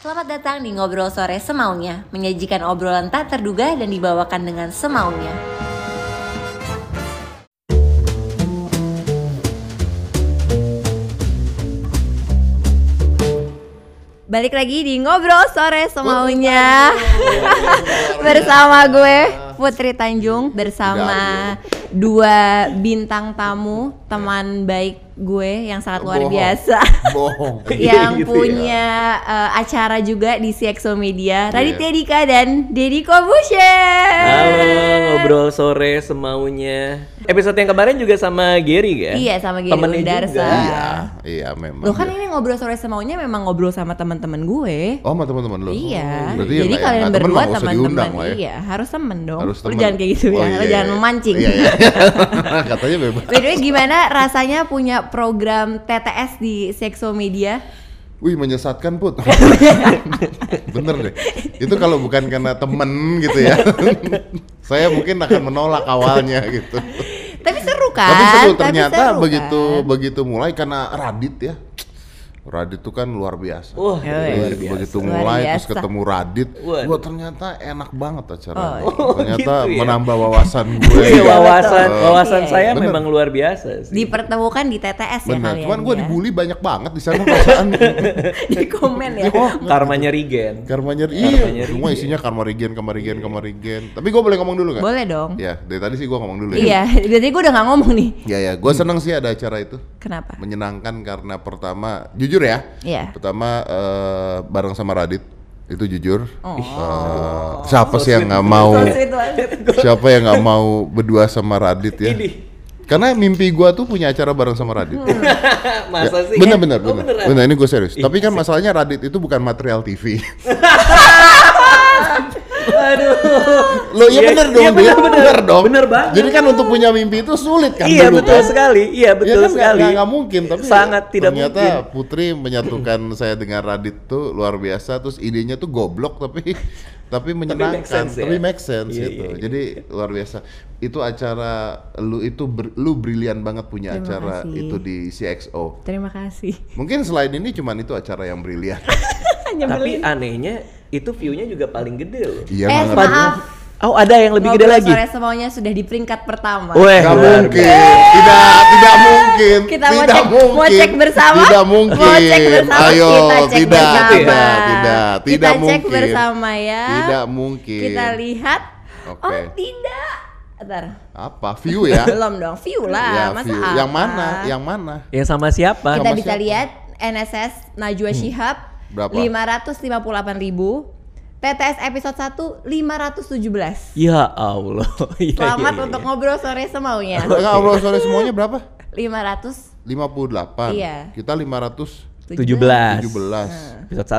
Selamat datang di Ngobrol Sore Semaunya, menyajikan obrolan tak terduga dan dibawakan dengan semaunya. Balik lagi di Ngobrol Sore Semaunya. Bersama gue Putri Tanjung Bersama dua bintang tamu Teman baik gue yang sangat luar Bohong. biasa Bohong. yang Gitu ya. punya eh, acara juga di CXO Media, Iya. Raditya Dika dan Deddy Kobusher. Halo, ngobrol sore semaunya. Episode yang kemarin juga sama Gary ya? Iya, sama Gary Temennya Undarsa. juga. Iya, iya memang. Lo kan ini ngobrol sore semaunya memang ngobrol sama teman-teman gue. Oh, sama teman-teman lo. Iya, ya jadi nggak- kalian temen berdua teman-teman. ya. Iya, harus temen dong. Harus Lo temen. jangan kayak gitu Oh, ya, iya, lo iya. jangan memancing. Iya, iya. Katanya bebas. By the way, gimana rasanya punya program TTS di Sexo Media? Wih, menyesatkan put. Bener deh. Itu kalau bukan karena temen gitu ya. saya mungkin akan menolak awalnya gitu. Tapi seru kan? Tapi seru ternyata seru begitu kan? begitu mulai karena Radit ya. Radit tuh kan luar biasa. Wah, Yoi. luar Begitu- biasa. Begitu mulai terus biasa. ketemu Radit, wah ternyata enak banget acara. Oh, ternyata gitu ya. menambah wawasan gue. Iya, wawasan betul. wawasan Iya, saya bener. memang luar biasa sih. Dipertemukan di TTS ya Bener, kalian. cuman gue ya. dibully banyak banget di sana perasaan. di komen ya. Oh, Karmanya Regen. Karmanya Karmanya iya, semua isinya karma regen, karma regen, karma regen. Tapi gue boleh ngomong dulu nggak? Boleh dong. Ya, dari tadi sih gue ngomong dulu Iya, ya. berarti gue udah gak ngomong nih. Ya ya, gue seneng sih ada acara itu. Kenapa? Menyenangkan karena pertama, jujur ya. Iya. Pertama eh, bareng sama Radit itu jujur. Oh. Eh, siapa sih yang nggak mau? Siapa yang nggak mau berdua sama Radit ya? Ini. Karena mimpi gua tuh punya acara bareng sama Radit. Masa sih? Bener bener Oh, bener. beneran? Bener ini gue serius. Tapi kan masalahnya Radit itu bukan material TV. Aduh. Lo iya Iya, bener dong, iya, dia bener, bener. bener dong. Bener banget. Jadi kan untuk punya mimpi itu sulit kan Iya, dulu betul kan? sekali. Iya, betul Iya kan, nggak- sekali. nggak- nggak mungkin tapi Sangat tidak ternyata mungkin. Putri menyatukan saya dengan Radit tuh luar biasa terus idenya tuh goblok tapi tapi menyenangkan make sense ya? tapi make sense Iya, gitu iya, iya. jadi luar biasa itu acara lu itu ber- lu brilian banget punya Terima acara kasih. itu di CXO Terima kasih. mungkin selain ini cuman itu acara yang brilian Tapi anehnya itu view-nya juga paling gede loh. iya eh ngerti. maaf. Oh, ada yang lebih gede Ngobrol lagi. Sore semuanya sudah di peringkat pertama. Weh, luar mungkin, biasa. tidak, tidak mungkin, Kita mau tidak cek- mungkin, mau cek bersama? tidak mungkin. Mau cek bersama? Ayo, Kita cek tidak, bersama. tidak, tidak, Kita tidak cek mungkin. bersama ya. Tidak mungkin. Kita lihat. Oke. Oh tidak. Ntar. Apa view ya? Belum dong, view lah. Ya, Masa view. apa? Yang mana? Yang mana? Yang sama siapa? Kita Sama bisa siapa? Hmm. lihat NSS Najwa Shihab Berapa? 558 ribu. TTS episode 1 517. Ya Allah. Iya, Selamat iya, iya, untuk iya. ngobrol sore semaunya. Enggak, ngobrol sore semuanya berapa? 500 58. Iya. Kita 517. 17. 17. Episode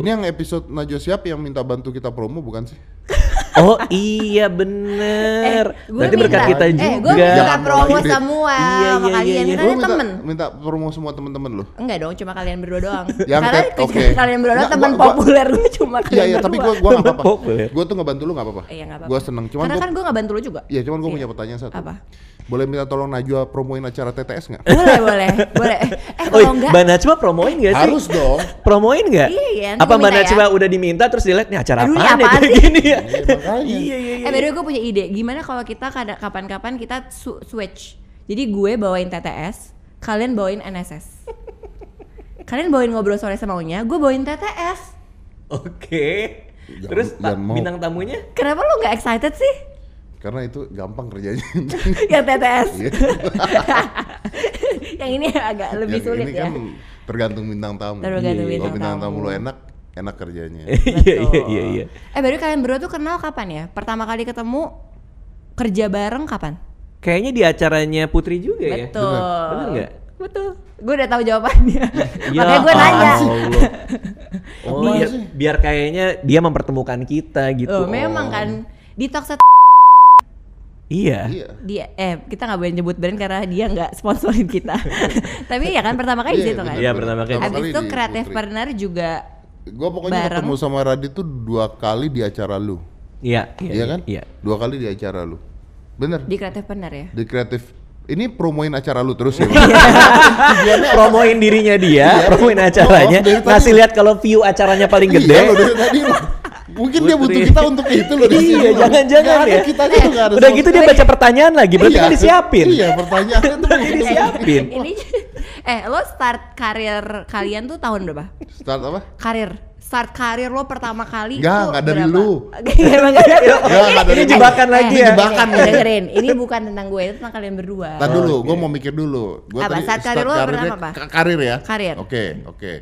1. Ini yang episode Najwa Siap yang minta bantu kita promo bukan sih? Oh iya bener. Eh, gue Berarti berkat minta- kita eh, juga. gue minta Jangan promo lagi deh. semua Iya, sama iya, kalian. iya, iya. Minta, temen. minta promo semua temen-temen lu. Enggak dong, cuma kalian berdua doang. Yang Karena tet- oke. kalian berdua Nggak, teman gua- gua- populer gue cuma Iya kalian iya, berdua. tapi gua gua enggak apa-apa. Gua tuh ngebantu lu enggak apa-apa. Iya, nggak apa-apa. Gua seneng, cuman Karena gua kan gue nggak bantu lo juga. Iya, cuman gue Iya. punya pertanyaan satu. Apa? Boleh minta tolong Najwa promoin acara TTS nggak? boleh, boleh, boleh. Eh, Oh, kalau enggak, Mbak Najwa promoin gak sih? Harus dong. Promoin gak? Iya, iya, Apa Mbak ya. Najwa udah diminta terus dilihat nih acara Aduh, ini apaan apaan kayak sih? gini ya? Iya, makanya. Iya iya iya. eh by way gue punya ide. Gimana kalau kita kapan-kapan kita su- switch. Jadi gue bawain TTS, kalian bawain NSS. kalian bawain ngobrol sore semaunya, gue bawain TTS. Oke. Jangan- Terus jangan mau. bintang tamunya? Kenapa lo nggak excited sih? Karena itu gampang kerjanya. Yang TTS. Iya. yang ini agak lebih Yang sulit ini ya. kan tergantung bintang tamu. Tergantung Iya, bintang Kalau bintang tamu tamu. lo enak, enak kerjanya. Iya iya iya iya. Eh baru kalian berdua tuh kenal kapan ya? Pertama kali ketemu kerja bareng kapan? Kayaknya di acaranya Putri juga ya. Betul. Bener nggak? Betul. Gue udah tahu jawabannya. Ya Makanya gue nanya. Allah. Oh, biar, biar kayaknya dia mempertemukan kita gitu. Oh, memang kan di Talkset Iya. Iya. dia eh kita nggak boleh nyebut brand karena dia nggak sponsorin kita. Tapi ya kan pertama kali di Iya, situ kan. Iya, pertama kali. Habis itu kreatif partner juga Gue pokoknya Bareng. ketemu sama Radit tuh dua kali di acara lu. Iya, iya, Iya kan? Iya. Dua kali di acara lu. Bener. di kreatif partner ya. Di kreatif ini promoin acara lu terus ya. promoin dirinya dia, promoin acaranya, Oh, dari tadi. ngasih lihat kalau view acaranya paling gede. Iya, lo dari tadi lo. Mungkin dia butuh kita untuk itu loh di sini. Iya, jangan-jangan ya. Kita ada Udah gitu dia baca pertanyaan lagi, berarti Iya. kan disiapin. Iya, pertanyaannya tuh Berarti disiapin. Ini eh lo start karir kalian tuh tahun berapa? Start apa? Karir. Start karir lo pertama kali Nggak, tuh nggak dari berapa? lu. Emang nggak dari lu. Ini jebakan Eh, lagi Ini ya. jebakan eh, nih. dengerin, ini bukan tentang gue, itu tentang kalian berdua. Tar dulu, gue mau mikir dulu. Gua Apa, tadi start karir lo pertama apa? ka- Karir ya? Karir. Oke, oke.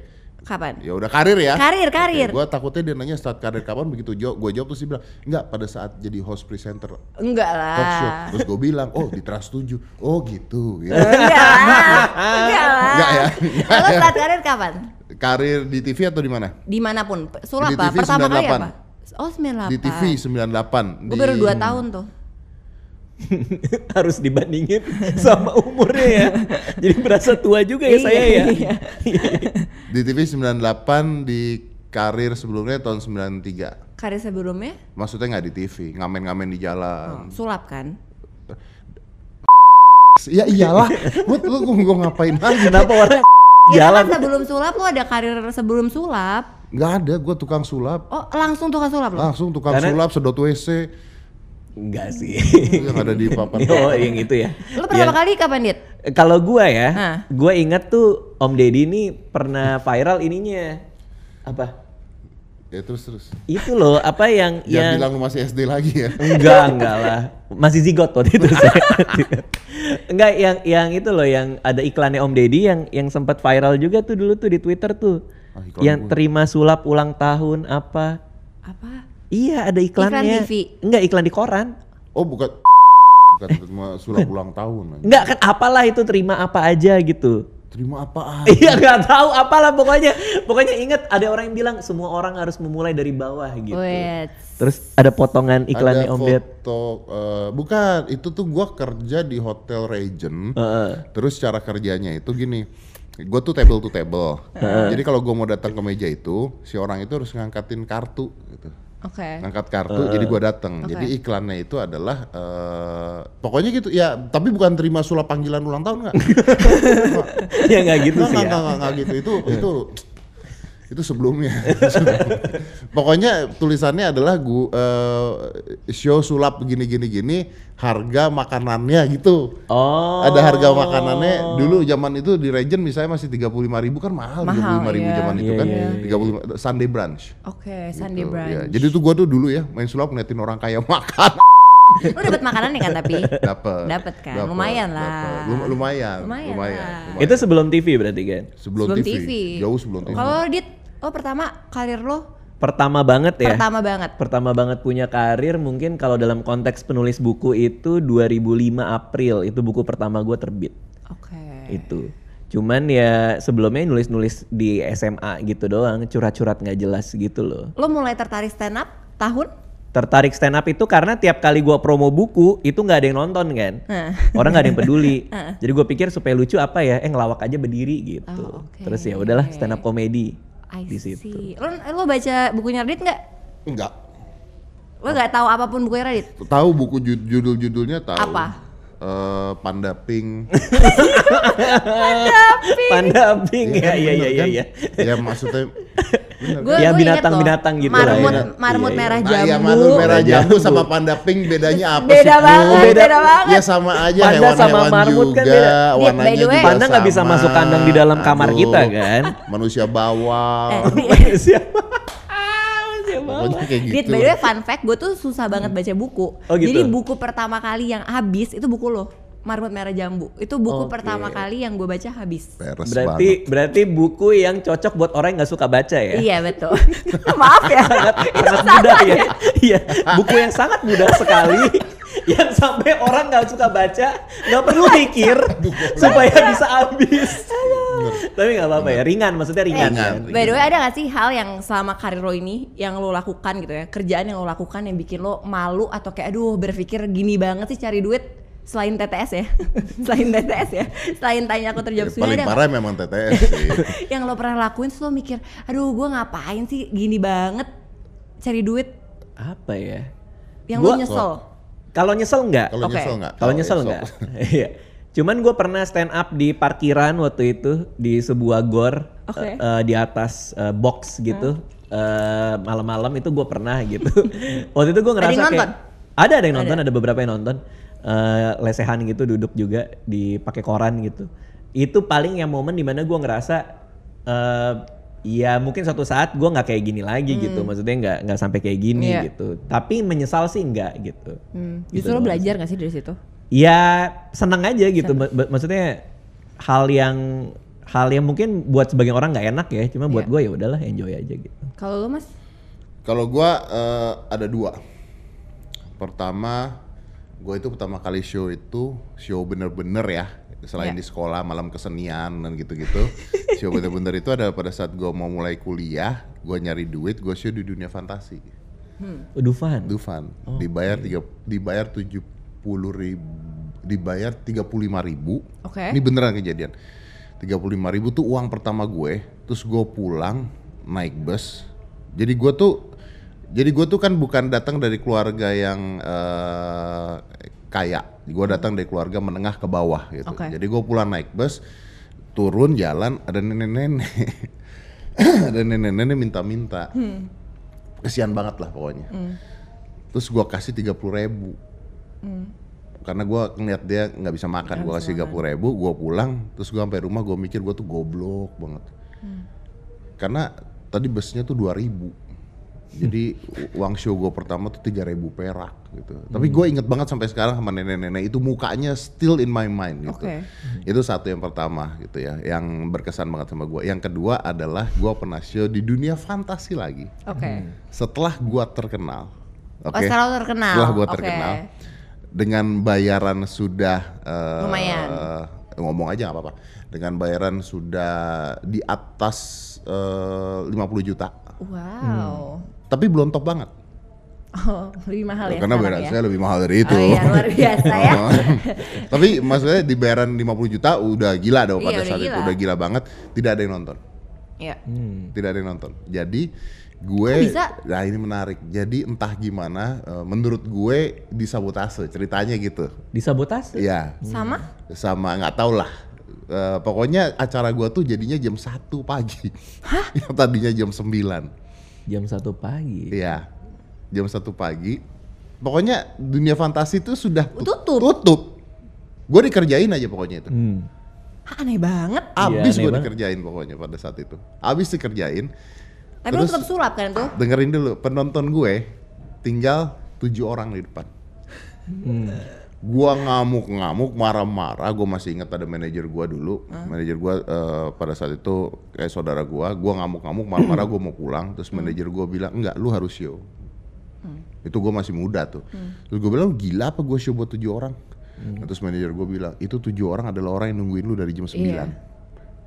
Kapan? Ya udah karir ya. Karir, karir. Gue takutnya dia nanya start karir kapan begitu jawab, gue jawab terus dia bilang enggak pada saat jadi host presenter Enggak talk show. lah. Terus gue bilang, oh di Trans 7. Oh gitu. gitu. Enggak lah. Enggak lah. Enggak ya? Lo start karir kapan? Karir di TV atau di mana? Di mana pun. Sulap apa? TV Pertama kali 98. apa? Oh 98. Di TV 98. Gue baru 2 tahun tuh. Harus dibandingin sama umurnya ya. Jadi berasa tua juga ya saya ya. Iya. Di TV 98 di karir sebelumnya tahun 93. Karir sebelumnya Maksudnya nggak di TV, ngamen-ngamen di jalan. sulap kan? Ya iyalah, buat lu gua, gua ngapain lagi? Kenapa orang Ya jalan? kan sebelum sulap lo ada karir sebelum sulap. Nggak ada, gua tukang sulap. Oh langsung tukang sulap lo? Langsung tukang Karena- sulap sedot WC Enggak sih. yang ada di papan. oh, yang itu ya. Lo pertama Yang- kali kapan Dit? Kalau gua ya, Hah. gua ingat tuh Om Deddy ini pernah viral ininya. Apa? Ya terus terus. Itu loh, apa yang Jangan yang bilang lu masih SD lagi ya. enggak enggak lah. Masih zigot waktu itu saya. enggak yang yang itu loh yang ada iklannya Om Deddy yang yang sempat viral juga tuh dulu tuh di Twitter tuh. Ah, iklan yang terima sulap ulang tahun apa? Apa? Iya, ada iklannya. TV? Enggak, iklan di koran. Oh bukan bukan terima sulap ulang tahun. Enggak kan apalah itu terima apa aja gitu. Terima apaan? Iya nggak tahu apalah pokoknya pokoknya ingat ada orang yang bilang semua orang harus memulai dari bawah gitu. Wait. Terus ada potongan iklannya ada Om Ded. foto eh, bukan itu tuh gua kerja di hotel Regent Heeh. terus cara kerjanya itu gini gue tuh table to table jadi kalau gua mau datang ke meja itu si orang itu harus ngangkatin kartu gitu Oke. ngangkat kartu jadi gua datang Oke. jadi iklannya itu adalah eh, pokoknya gitu ya tapi bukan terima sulap panggilan ulang tahun nggak ya nggak gitu Nggak, sih nggak, ya. nggak, nggak gitu itu itu itu sebelumnya pokoknya tulisannya adalah gua eh, show sulap gini gini gini harga makanannya gitu Oh. ada harga makanannya dulu zaman itu di Regent misalnya masih 35.000 ribu kan mahal, Mahal, 35.000 ribu iya. zaman itu Iya, kan iya, 35 Sunday brunch Oke, Sunday Tuh, brunch. ya. jadi tuh gua tuh dulu ya main sulap ngeliatin orang kaya makan Lo dapet makanan nih kan tapi? dapat Dapet kan? Lumayan lah. lumayan Lumayan lumayan, lah. lumayan. Itu sebelum TV berarti kan? sebelum, Sebelum TV. TV. jauh sebelum TV Kalau Dit, oh pertama karir lo Pertama banget ya. pertama banget. Pertama banget punya karir mungkin kalau dalam konteks penulis buku itu 2005 April itu buku pertama gue terbit Oke. itu. Cuman ya sebelumnya nulis-nulis di SMA gitu doang, curhat-curhat nggak jelas gitu loh. Lo mulai tertarik stand up tahun? tertarik stand up itu karena tiap kali gua promo buku itu nggak ada yang nonton kan Heeh. orang nggak ada yang peduli jadi gue pikir supaya lucu apa ya eh ngelawak aja berdiri gitu Oh, oke. terus ya udahlah stand up komedi I di see. situ Lo, lo baca bukunya Radit nggak? enggak Lo nggak tahu apa pun bukunya Radit? tahu buku ju- judul-judulnya tahu Apa? Eh, Panda Pink panda pink ya kan, iya iya bener iya kan? iya ya maksudnya Gue Ya, binatang-binatang gitu lah marmut, ya. Marmut Iya, iya. merah Nah, jambu. ya malu merah Merah jambu sama panda pink bedanya apa Beda sih? Bro? banget, Beda- beda banget. Ya sama aja Panda sama hewan-hewan marmut juga, kan beda. Warnanya by the way- juga Panda nggak bisa sama. masuk kandang di dalam kamar Aduh, kita kan Manusia bawal. Eh, siapa Ah, siapa Pokoknya kayak Dit, gitu. by the way fun fact, gue tuh susah banget baca buku. Oh, gitu? Jadi buku pertama kali yang habis itu buku lo, Marmut Merah Jambu. Itu buku Oke. pertama kali yang gue baca habis. Peres berarti berarti buku yang cocok buat orang yang nggak suka baca ya Iya betul. Maaf ya. itu sangat salah mudah ya. ya. Iya, buku yang sangat mudah sekali yang sampai orang nggak suka baca nggak perlu mikir supaya bisa habis. Tapi nggak apa-apa ya, ringan maksudnya ringan. Ringan. kan? By the way ada gak sih hal yang selama karir lo ini yang lo lakukan gitu ya kerjaan yang lo lakukan yang bikin lo malu atau kayak aduh berpikir gini banget sih cari duit selain TTS ya selain TTS ya selain tanya aku terjawab Ya, sudah paling ada parah memang TTS sih. yang lo pernah lakuin lo mikir aduh gue ngapain sih gini banget cari duit Apa ya? yang Gua- lo nyesel Kalau nyesel nggak? Kalau Oke. nyesel nggak? Kalau nyesel nggak? Iya. Cuman gue pernah stand up di parkiran waktu itu di sebuah gor Oke. eh, eh, di atas eh, box gitu. Eh, malam-malam itu gue pernah gitu. waktu itu gue ngerasa yang kayak nonton? ada ada yang nonton, ada, beberapa yang nonton. Eh, lesehan gitu duduk juga dipakai koran gitu. Itu paling yang momen di mana gue ngerasa eh ya mungkin suatu saat gue nggak kayak gini lagi gitu. Maksudnya nggak nggak sampai kayak gini Hmm. Iya. gitu. Tapi menyesal sih nggak gitu. Hmm. Gitu Justru lo doang belajar gak sih dari situ? ya seneng aja gitu Ma- ma- maksudnya hal yang hal yang mungkin buat sebagian orang nggak enak ya cuma buat Iya. gue ya udahlah enjoy aja gitu Kalau lo mas? Kalau gua eh, ada dua. Pertama, gue itu pertama kali show itu show bener-bener ya. Selain Ya. di sekolah malam kesenian dan gitu-gitu, show bener-bener itu ada pada saat gue mau mulai kuliah, gue nyari duit, gue show di dunia fantasi. Dufan Dufan, dibayar tiga, dibayar tujuh puluh ribu, dibayar tiga puluh lima ribu. Oke. Ini beneran kejadian. Tiga puluh lima ribu tuh uang pertama gue. Terus gue pulang naik bus. Jadi gue tuh, jadi gue tuh kan bukan datang dari keluarga yang eh, kaya. Gue datang dari keluarga menengah ke bawah gitu. Oke. Jadi gue pulang naik bus, turun jalan ada nenek-nenek, ada nenek-nenek minta-minta. Kesian banget lah pokoknya. Terus gue kasih tiga puluh ribu. Karena gue ngeliat dia nggak bisa makan gue kasih tiga puluh ribu gue pulang. Terus gue sampai rumah gue mikir gue tuh goblok banget. Karena tadi busnya tuh dua ribu jadi uang show gue pertama tuh tiga ribu perak gitu tapi gue inget banget sampai sekarang sama nenek-nenek itu mukanya still in my mind gitu Oke. itu satu yang pertama gitu ya yang berkesan banget sama gue yang kedua adalah gue pernah show di dunia fantasi lagi Oke. setelah gue terkenal Oh setelah terkenal? setelah gue Oke. terkenal dengan bayaran sudah eh, Lumayan. ngomong aja nggak apa-apa dengan bayaran sudah di atas eh, 50 juta Wow. Tapi belum top banget Oh lebih mahal ya karena bayaran ya? saya lebih mahal dari itu Oh iya luar biasa ya. Oh. tapi maksudnya di bayaran 50 juta udah gila dong Iya, pada udah saat itu gila. udah gila banget tidak ada yang nonton Iya. tidak ada yang nonton. Jadi gue, bisa? nah ini menarik. Jadi entah gimana, eh, menurut gue disabotase ceritanya gitu. disabotase Iya, Sama? sama nggak tau lah. Eh, pokoknya acara gue tuh jadinya jam 1 pagi. Yang tadinya jam 9 jam satu pagi Iya, jam 1 pagi. Pokoknya dunia fantasi itu sudah tut- Tutup. tutup. Gue dikerjain aja pokoknya itu. Hmm. Hah, aneh banget. Abis aneh gue dikerjain pokoknya pada saat itu. Abis dikerjain, Tapi lo Terus- tetap sulap kan tuh? dengerin dulu penonton gue tinggal tujuh orang di depan gua ngamuk-ngamuk marah-marah. Gue masih ingat ada manajer gua dulu. Manajer gua eh, pada saat itu kayak saudara gua. Gua ngamuk-ngamuk marah-marah gua mau pulang. Terus manajer gua bilang enggak lu harus show. Itu gue masih muda tuh. Terus gue bilang gila apa gue show buat tujuh orang? Nah, terus manajer gue bilang itu tujuh orang adalah orang yang nungguin lu dari jam 9 Iya.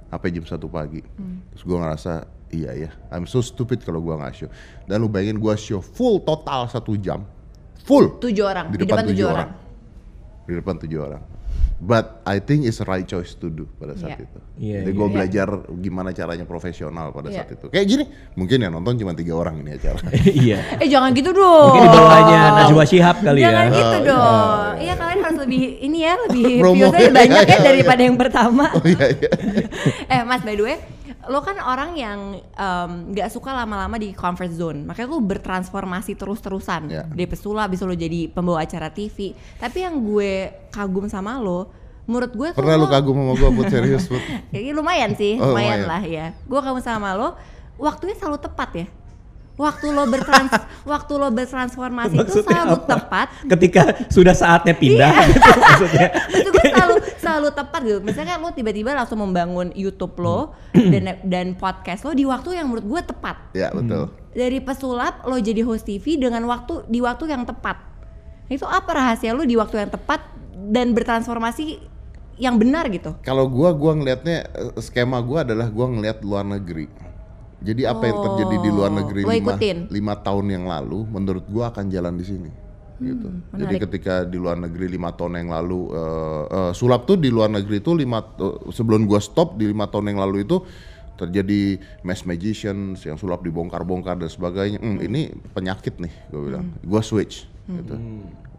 sampai jam satu pagi. Terus gue ngerasa iya ya I'm so stupid kalau gue nggak show. Dan lu bayangin gue show full total satu jam. Full. Tujuh orang. di depan, tujuh orang. Di depan tujuh orang but I think it's the right choice to do pada saat Iya. itu Iya, jadi iya. gue Iya. belajar gimana caranya profesional pada Iya. saat itu kayak gini mungkin yang nonton cuma tiga orang ini acara iya Eh jangan gitu dong. mungkin di bawahnya Najwa Shihab kali Jangan ya gitu dong. Iya kalian harus lebih ini ya lebih viewsnya banyak ya Iya, iya. daripada yang pertama. oh iya iya eh Mas by the way, lo kan orang yang em, nggak suka lama-lama di comfort zone. Makanya lo bertransformasi terus-terusan. Ya. Dari pesulap bisa lo jadi pembawa acara TV. Tapi yang gue kagum sama lo, menurut gue pernah lu lo- kagum sama gue put serius put Ya, lumayan sih, Oh, lumayan, lumayan. lah ya. Gue kamu sama lo, waktunya selalu tepat ya. Waktu lo bertrans, waktu lo bertransformasi itu selalu apa? tepat. ketika sudah saatnya pindah Iya. gitu maksudnya itu gue selalu selalu tepat gitu. Misalnya kan lo tiba-tiba langsung membangun YouTube lo dan dan podcast lo di waktu yang menurut gue tepat. ya betul Dari pesulap lo jadi host TV dengan waktu di waktu yang tepat. Itu apa rahasia lo di waktu yang tepat dan bertransformasi yang benar gitu? Kalau gua gua ngelihatnya eh, skema gua adalah gua ngelihat luar negeri. Jadi apa yang terjadi di luar Oh, negeri lima, ikutin? lima tahun yang lalu, menurut gua akan jalan di sini. Gitu. Jadi Hmm, menarik. ketika di luar negeri lima tahun yang lalu, eh, eh, sulap tuh di luar negeri itu lima eh, sebelum gua stop di lima tahun yang lalu itu terjadi mass magicians yang sulap dibongkar-bongkar dan sebagainya. Hmm, Ini penyakit nih, gua bilang. Gua switch. Gitu.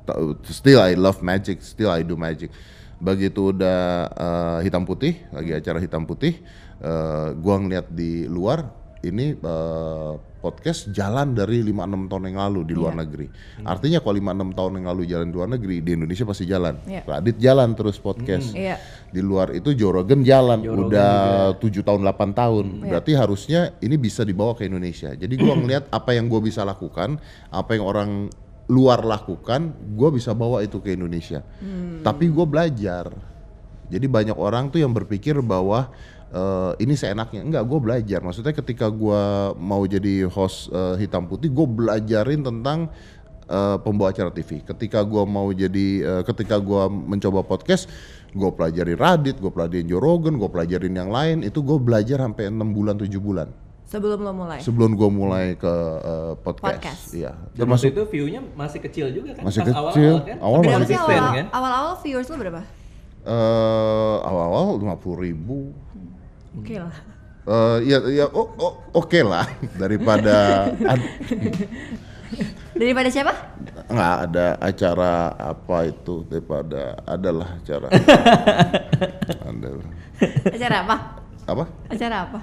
Ta- Still I love magic, still I do magic. begitu udah eh, hitam putih lagi acara hitam putih eh, gua ngeliat di luar ini eh, podcast jalan dari 5-6 tahun yang lalu di luar negeri. Artinya kalau 5-6 tahun yang lalu jalan di luar negeri di Indonesia pasti jalan. Iya. Radit jalan terus podcast. Iya. di luar itu Joe Rogan jalan udah 7 tahun 8 tahun. Berarti harusnya ini bisa dibawa ke Indonesia. Jadi gua ngelihat apa yang gua bisa lakukan apa yang orang luar lakukan gua bisa bawa itu ke Indonesia. Tapi gua belajar. Jadi banyak orang tuh yang berpikir bahwa eh, ini seenaknya enggak gue belajar maksudnya ketika gua mau jadi host eh, hitam putih gue belajarin tentang eh, pembawa acara TV ketika gua mau jadi eh, ketika gua mencoba podcast gue pelajarin Radit gue pelajarin Joe Rogan gue pelajarin yang lain itu gue belajar sampai enam bulan tujuh bulan Sebelum lo mulai. sebelum gue mulai ke eh, podcast. Podcast. iya waktu itu view-nya masih kecil juga kan? Masih Pas kecil. awal-awal kan? Awal Berapa masih sih awal, kan? awal-awal viewers lo berapa? eh awal-awal lima puluh ribu Oke lah. Eh, ya ya o- o- oke lah daripada ad- Daripada siapa? nggak ada acara apa itu daripada adalah acara ada Acara apa? apa Acara apa?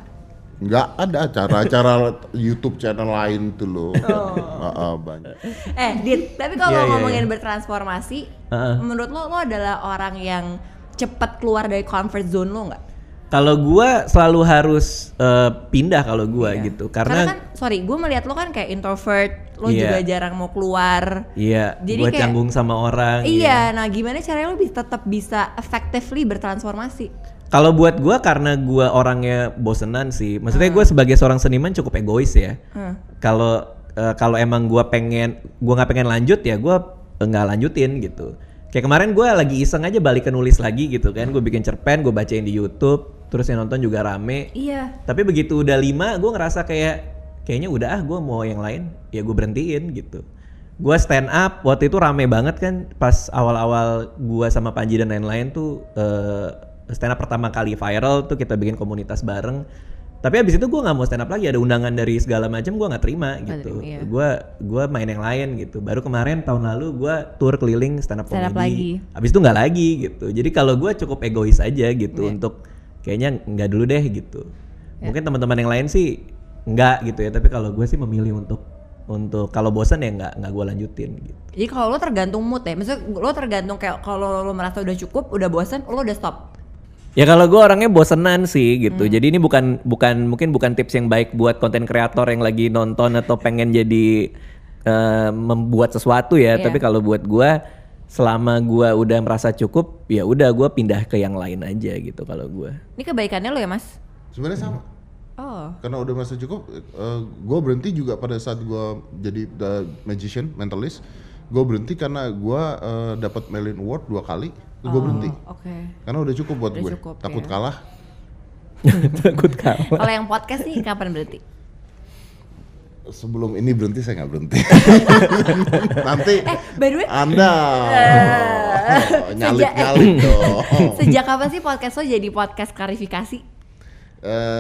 nggak ada acara-acara YouTube channel lain tuh loh Oh. Ah, ah, banyak Eh, Dit, tapi kalau Iya, iya, ngomongin iya. bertransformasi, Heeh. menurut lo lo adalah orang yang cepat keluar dari comfort zone lo nggak? Kalau gua selalu harus eh, pindah kalau gua Iya. gitu. Karena, Karena, kan, sorry, gue melihat lo kan kayak introvert, lo Iya. juga jarang mau keluar. iya, Jadi gua kayak- canggung sama orang. Iya, nah gimana caranya lo bisa tetap bisa effectively bertransformasi? Kalau buat gua karena gua orangnya bosenan sih. Maksudnya gua sebagai seorang seniman cukup egois ya. Hmm. Kalau eh, kalau emang gua pengen gua nggak pengen lanjut ya gua eh, nggak lanjutin gitu. Kayak kemarin gua lagi iseng aja balik ke nulis lagi gitu kan. Gue bikin cerpen, gue bacain di YouTube, terus yang nonton juga rame. Iya. Tapi begitu udah lima, gue ngerasa kayak kayaknya udah ah gue mau yang lain, ya gue berhentiin gitu. Gue stand up waktu itu rame banget kan pas awal-awal gue sama Panji dan lain-lain tuh eh, stand up pertama kali viral tuh kita bikin komunitas bareng. Tapi abis itu gue nggak mau stand up lagi ada undangan dari segala macam gue nggak terima gitu. terima, iya. Gue gua main yang lain gitu. Baru kemarin tahun lalu gue tour keliling stand up Stand up lagi. Abis itu nggak lagi gitu. Jadi kalau gue cukup egois aja gitu Iya. untuk kayaknya nggak dulu deh gitu. Mungkin teman-teman yang lain sih nggak gitu ya. Tapi kalau gue sih memilih untuk untuk kalau bosan ya nggak nggak gue lanjutin gitu. Jadi kalau lo tergantung mood ya, maksudnya lo tergantung kayak kalau lo merasa udah cukup, udah bosan, lo udah stop. Ya kalau gue orangnya bosenan sih gitu. Jadi ini bukan bukan mungkin bukan tips yang baik buat konten kreator yang lagi nonton atau pengen jadi eh, membuat sesuatu ya. Iya. Tapi kalau buat gue selama gue udah merasa cukup, ya udah gue pindah ke yang lain aja gitu kalau gue. Ini kebaikannya lo ya mas? sebenarnya sama Oh. karena udah merasa cukup gue berhenti juga pada saat gue jadi the magician mentalist gue berhenti karena gue dapat Merlin Award dua kali gue berhenti Oke. karena udah cukup buat Udah gue cukup, takut ya. kalah Takut kalah. Kalau yang podcast nih kapan berhenti? Sebelum ini berhenti saya nggak berhenti nanti Eh, by the way, anda nyalip nyalip dong sejak kapan sih podcast lo jadi podcast klarifikasi? Eh,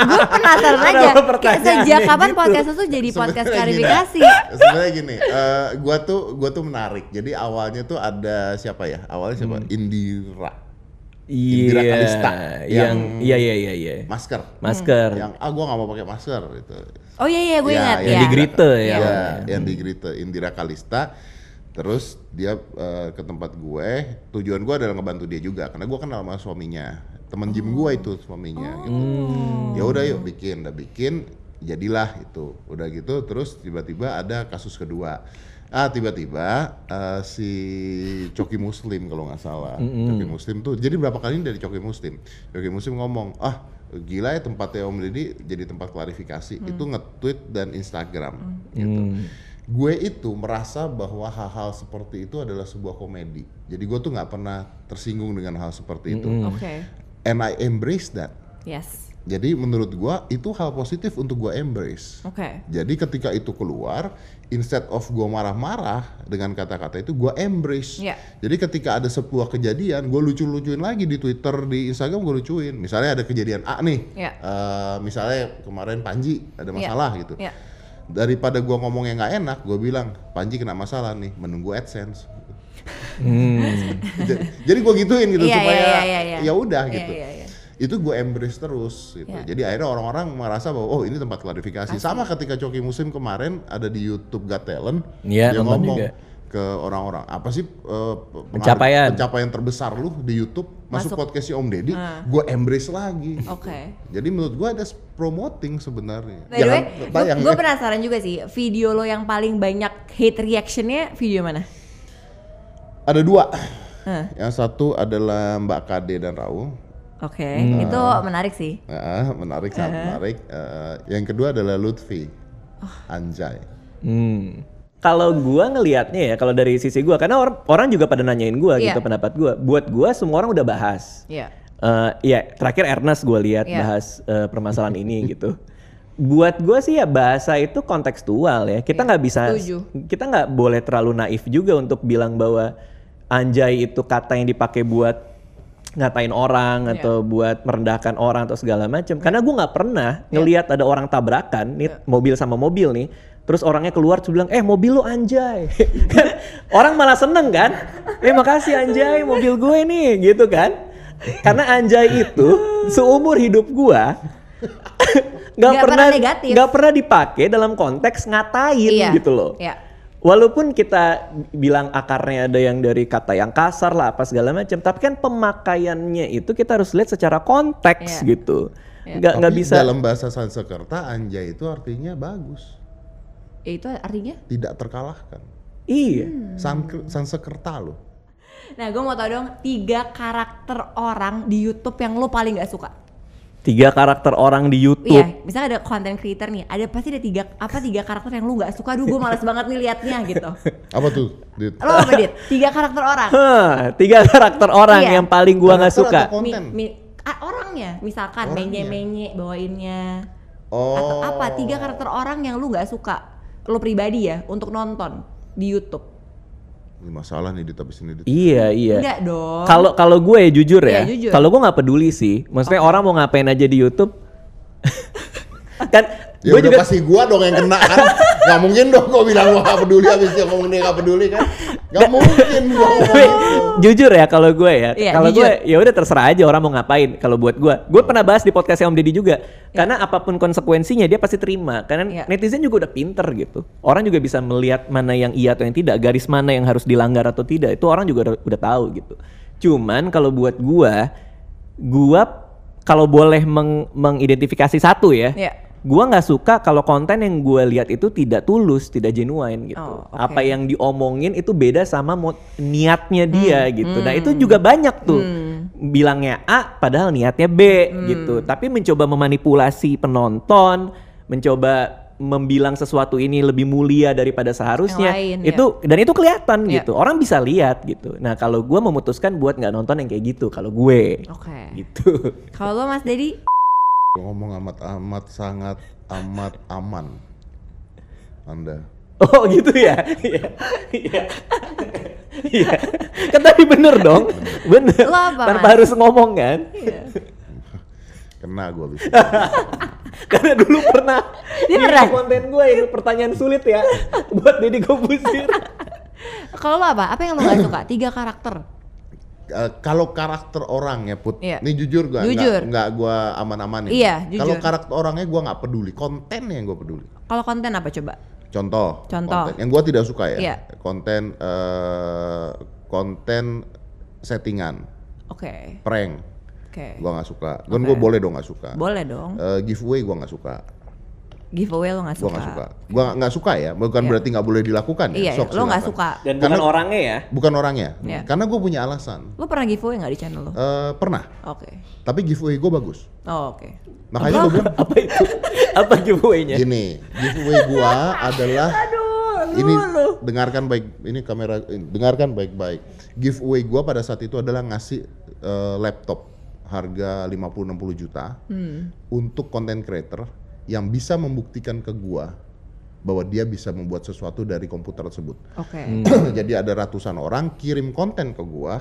Gue penasaran aja. Kayak sejak kapan gitu? podcast lo tuh jadi podcast klarifikasi? sebenarnya gini eh, gua tuh gua tuh menarik jadi awalnya tuh ada siapa ya awalnya siapa Hmm. Indira Indira Iya, Kalista, yang yang- iya iya iya iya. masker. Masker. yang ah gua nggak mau pakai masker gitu. Oh iya iya gue Ya, ingat. yang ya. di Grite ya. ya, yang di Grite Indira Kalista terus dia eh, ke tempat gue. Tujuan gue adalah ngebantu dia juga karena gue kenal sama suaminya. Teman gym gue itu suaminya gitu. Ya udah yuk bikin. Udah bikin jadilah itu udah gitu terus tiba-tiba ada kasus kedua ah tiba-tiba eh, si Coki Muslim kalau nggak salah. Coki Muslim tuh jadi berapa kali dari Coki Muslim? Coki Muslim ngomong ah gila ya tempatnya Om Deddy jadi tempat klarifikasi. Itu nge-tweet dan Instagram gitu. Gue itu merasa bahwa hal-hal seperti itu adalah sebuah komedi. Jadi gue tuh nggak pernah tersinggung dengan hal seperti itu. Oke. and I embrace that. Yes. Jadi menurut gue itu hal positif untuk gue embrace Oke. jadi ketika itu keluar, instead of gue marah-marah dengan kata-kata itu, gue embrace. Iya. Jadi ketika ada sebuah kejadian, gue lucu-lucuin lagi di Twitter, di Instagram gue lucuin. Misalnya ada kejadian A nih, Iya. eh, misalnya kemarin Panji ada masalah gitu. Iya. Daripada gue ngomong yang nggak enak, gue bilang Panji kena masalah nih, menunggu AdSense. Hmm. Jadi gue gituin gitu Iya, iya, supaya iya, iya, iya. ya udah Iya, gitu. iya, iya. Itu gue embrace terus gitu. Iya. Jadi akhirnya orang-orang merasa bahwa oh ini tempat klarifikasi. Sama ketika Coki Musim kemarin ada di YouTube Got Talent, Iya, dia ngomong juga. ke orang-orang apa sih eh, pengaruh- Pencapaian. pencapaian terbesar lu di YouTube masuk, Masuk. podcastnya Om Deddy, Ah. gue embrace lagi. Oke. Jadi menurut gue ada promoting sebenarnya. By the way, tayang gue ya. penasaran juga sih, video lo yang paling banyak hate reactionnya video mana? Ada dua. Hah. Yang satu adalah Mbak Kade dan Raul. Oke, Hmm. itu menarik sih. Ah, menarik sangat menarik. Eh, yang kedua adalah Lutfi. Anjay. Hmm. Kalau gua ngelihatnya ya, kalau dari sisi gua, karena or- orang juga pada nanyain gua Iya. gitu pendapat gua. Buat gua semua orang udah bahas. Iya. Eh ya terakhir Ernest gue lihat Iya. bahas eh, permasalahan ini gitu. Buat gue sih ya bahasa itu kontekstual ya. Kita Iya, nggak bisa, setuju. kita nggak boleh terlalu naif juga untuk bilang bahwa anjay itu kata yang dipakai buat ngatain orang Iya. atau buat merendahkan orang atau segala macam. Karena gue nggak pernah ngelihat ada orang tabrakan nih Iya. mobil sama mobil nih. Terus orangnya keluar terus bilang, eh mobil lu anjay. Orang malah seneng kan? Eh makasih anjay mobil gue nih gitu kan. Karena anjay itu seumur hidup gua nggak Nggak pernah pernah nggak pernah dipakai dalam konteks ngatain Iya. gitu loh. Iya. Walaupun kita bilang akarnya ada yang dari kata yang kasar lah apa segala macam, tapi kan pemakaiannya itu kita harus lihat secara konteks Iya. gitu. Iya. Nggak nggak bisa. dalam bahasa Sanskerta anjay itu artinya bagus, Ya, itu artinya? tidak terkalahkan. Iya. Hmm. San- Sanskerta loh. Nah, gue mau tau dong tiga karakter orang di YouTube yang lo paling gak suka. Tiga karakter orang di YouTube. Iya, misalnya ada content creator nih, ada pasti ada tiga apa tiga karakter yang lu nggak suka. Aduh, gue males banget nih liatnya gitu. Apa tuh? Dit? Lo apa dit? Tiga karakter orang. Hah, tiga karakter orang Iya. yang paling gua nggak suka. atau Mi, konten? mi- orangnya, misalkan menye-menye bawainnya. Oh. Atau apa? Tiga karakter orang yang lu nggak suka. Lo pribadi ya untuk nonton di YouTube. Ini masalah nih Dit habis ini Dit. Iya iya. Enggak dong. Kalau kalau gue ya jujur ya, jujur. kalau gue nggak peduli sih. Maksudnya orang mau ngapain aja di YouTube, kan Ya gue udah juga pasti gua dong yang kena kan. gak mungkin dong gua bilang gua gak peduli habis dia ngomong dia gak peduli kan. Gak mungkin gua Tapi jujur ya kalau gue ya, Iya, kalau gue ya udah terserah aja orang mau ngapain. Kalau buat gue, gue pernah bahas di podcastnya Om Deddy juga. Karena apa pun konsekuensinya dia pasti terima. Karena Iya. netizen juga udah pinter gitu. Orang juga bisa melihat mana yang iya atau yang tidak, garis mana yang harus dilanggar atau tidak. Itu orang juga udah, udah tahu gitu. Cuman kalau buat gue, gue kalau boleh meng- mengidentifikasi satu ya. Iya. Gua nggak suka kalau konten yang gue lihat itu tidak tulus, tidak genuine gitu. Oh, oke. Apa yang diomongin itu beda sama niatnya dia Hmm, gitu. Nah itu juga banyak tuh bilangnya A padahal niatnya B Hmm. gitu. Tapi mencoba memanipulasi penonton, mencoba membilang sesuatu ini lebih mulia daripada seharusnya. lain, itu dan itu kelihatan Ya. gitu. Orang bisa lihat gitu. Nah kalau gue memutuskan buat nggak nonton yang kayak gitu. Kalau gue Oke. gitu. Kalau lo Mas Dedi, Ngomong amat-amat sangat amat aman. Anda. Oh gitu ya. Iya. Iya. Iya. Kan tadi bener dong. Bener. Lo apa, Tanpa Mas? harus ngomong kan. Kena gua habis. Karena dulu pernah Dia di pernah? konten gue ini pertanyaan sulit ya buat Deddy Kobusir. kalau lo apa? Apa yang lo nggak suka? Tiga karakter. Eh, kalau karakter orang ya put, Iya. ini jujur gak? Jujur. Nggak, nggak gua aman-amanin. Iya, jujur. Kalau karakter orangnya gua nggak peduli, kontennya yang gua peduli. Kalau konten apa coba? Contoh, Contoh. konten yang gua tidak suka ya, Iya. konten eh, konten settingan, Oke. prank, Oke. gua nggak suka. Kan Oke. gua boleh dong nggak suka. Boleh dong. Eh, giveaway gua nggak suka, Giveaway lo nggak gua suka. nggak suka. Gua nggak suka ya, bukan Iya. berarti nggak boleh dilakukan ya. Iya, Sok, lo nggak silakan. suka. Dan bukan Karena- orangnya ya. Bukan orangnya, Iya. karena gue punya alasan. Lo pernah giveaway nggak di channel lo? Eh, pernah, Oke. tapi giveaway gue bagus. Oh, oke. Makanya gue bilang Apa itu? Apa giveaway-nya? gini, giveaway gua adalah Aduh, ini dengarkan baik ini kamera ini, dengarkan baik-baik. Giveaway gua pada saat itu adalah ngasih eh, laptop harga 50-60 juta Hmm. untuk content creator yang bisa membuktikan ke gua bahwa dia bisa membuat sesuatu dari komputer tersebut. Oke. Jadi ada ratusan orang kirim konten ke gua,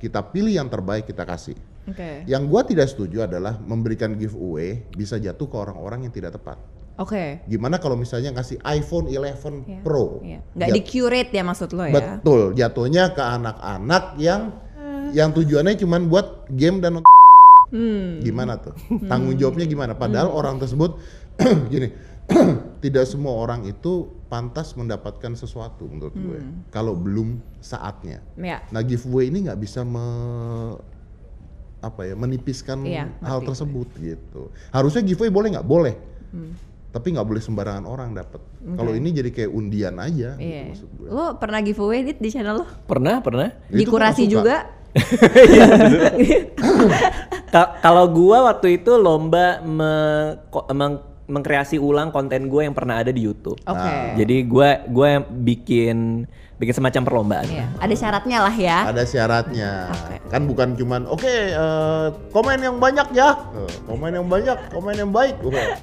kita pilih yang terbaik kita kasih. Oke. Yang gua tidak setuju adalah memberikan giveaway bisa jatuh ke orang-orang yang tidak tepat. Oke. Gimana kalau misalnya kasih iPhone 11 Iya, Pro? Iya. Nggak Jat- di curate ya maksud lo ya? Betul, jatuhnya ke anak-anak yang yang tujuannya cuman buat game dan. Hmm. Gimana tuh? Tanggung jawabnya gimana? Padahal orang tersebut gini, tidak semua orang itu pantas mendapatkan sesuatu menurut gue. Hmm. Kalau belum saatnya. Ya. Nah, giveaway ini nggak bisa me, apa ya, menipiskan Iya, hal tersebut gitu. Harusnya giveaway boleh nggak? Boleh. Hmm. Tapi nggak boleh sembarangan orang dapat. Kalau ini jadi kayak undian aja gitu Iya. maksud gue. Lo pernah giveaway Dit, di channel lo? Pernah, pernah. Itu Di gua kurasi nggak suka. juga? Ka- kalau gua waktu itu lomba meng- mengkreasi ulang konten gue yang pernah ada di YouTube. Oke. Jadi gua gua yang bikin bikin semacam perlombaan. Iya. Ada syaratnya lah ya. Ada syaratnya. Oke. Kan bukan cuman oke eh, komen yang banyak ya. Eh, komen yang banyak, komen yang baik. Wah,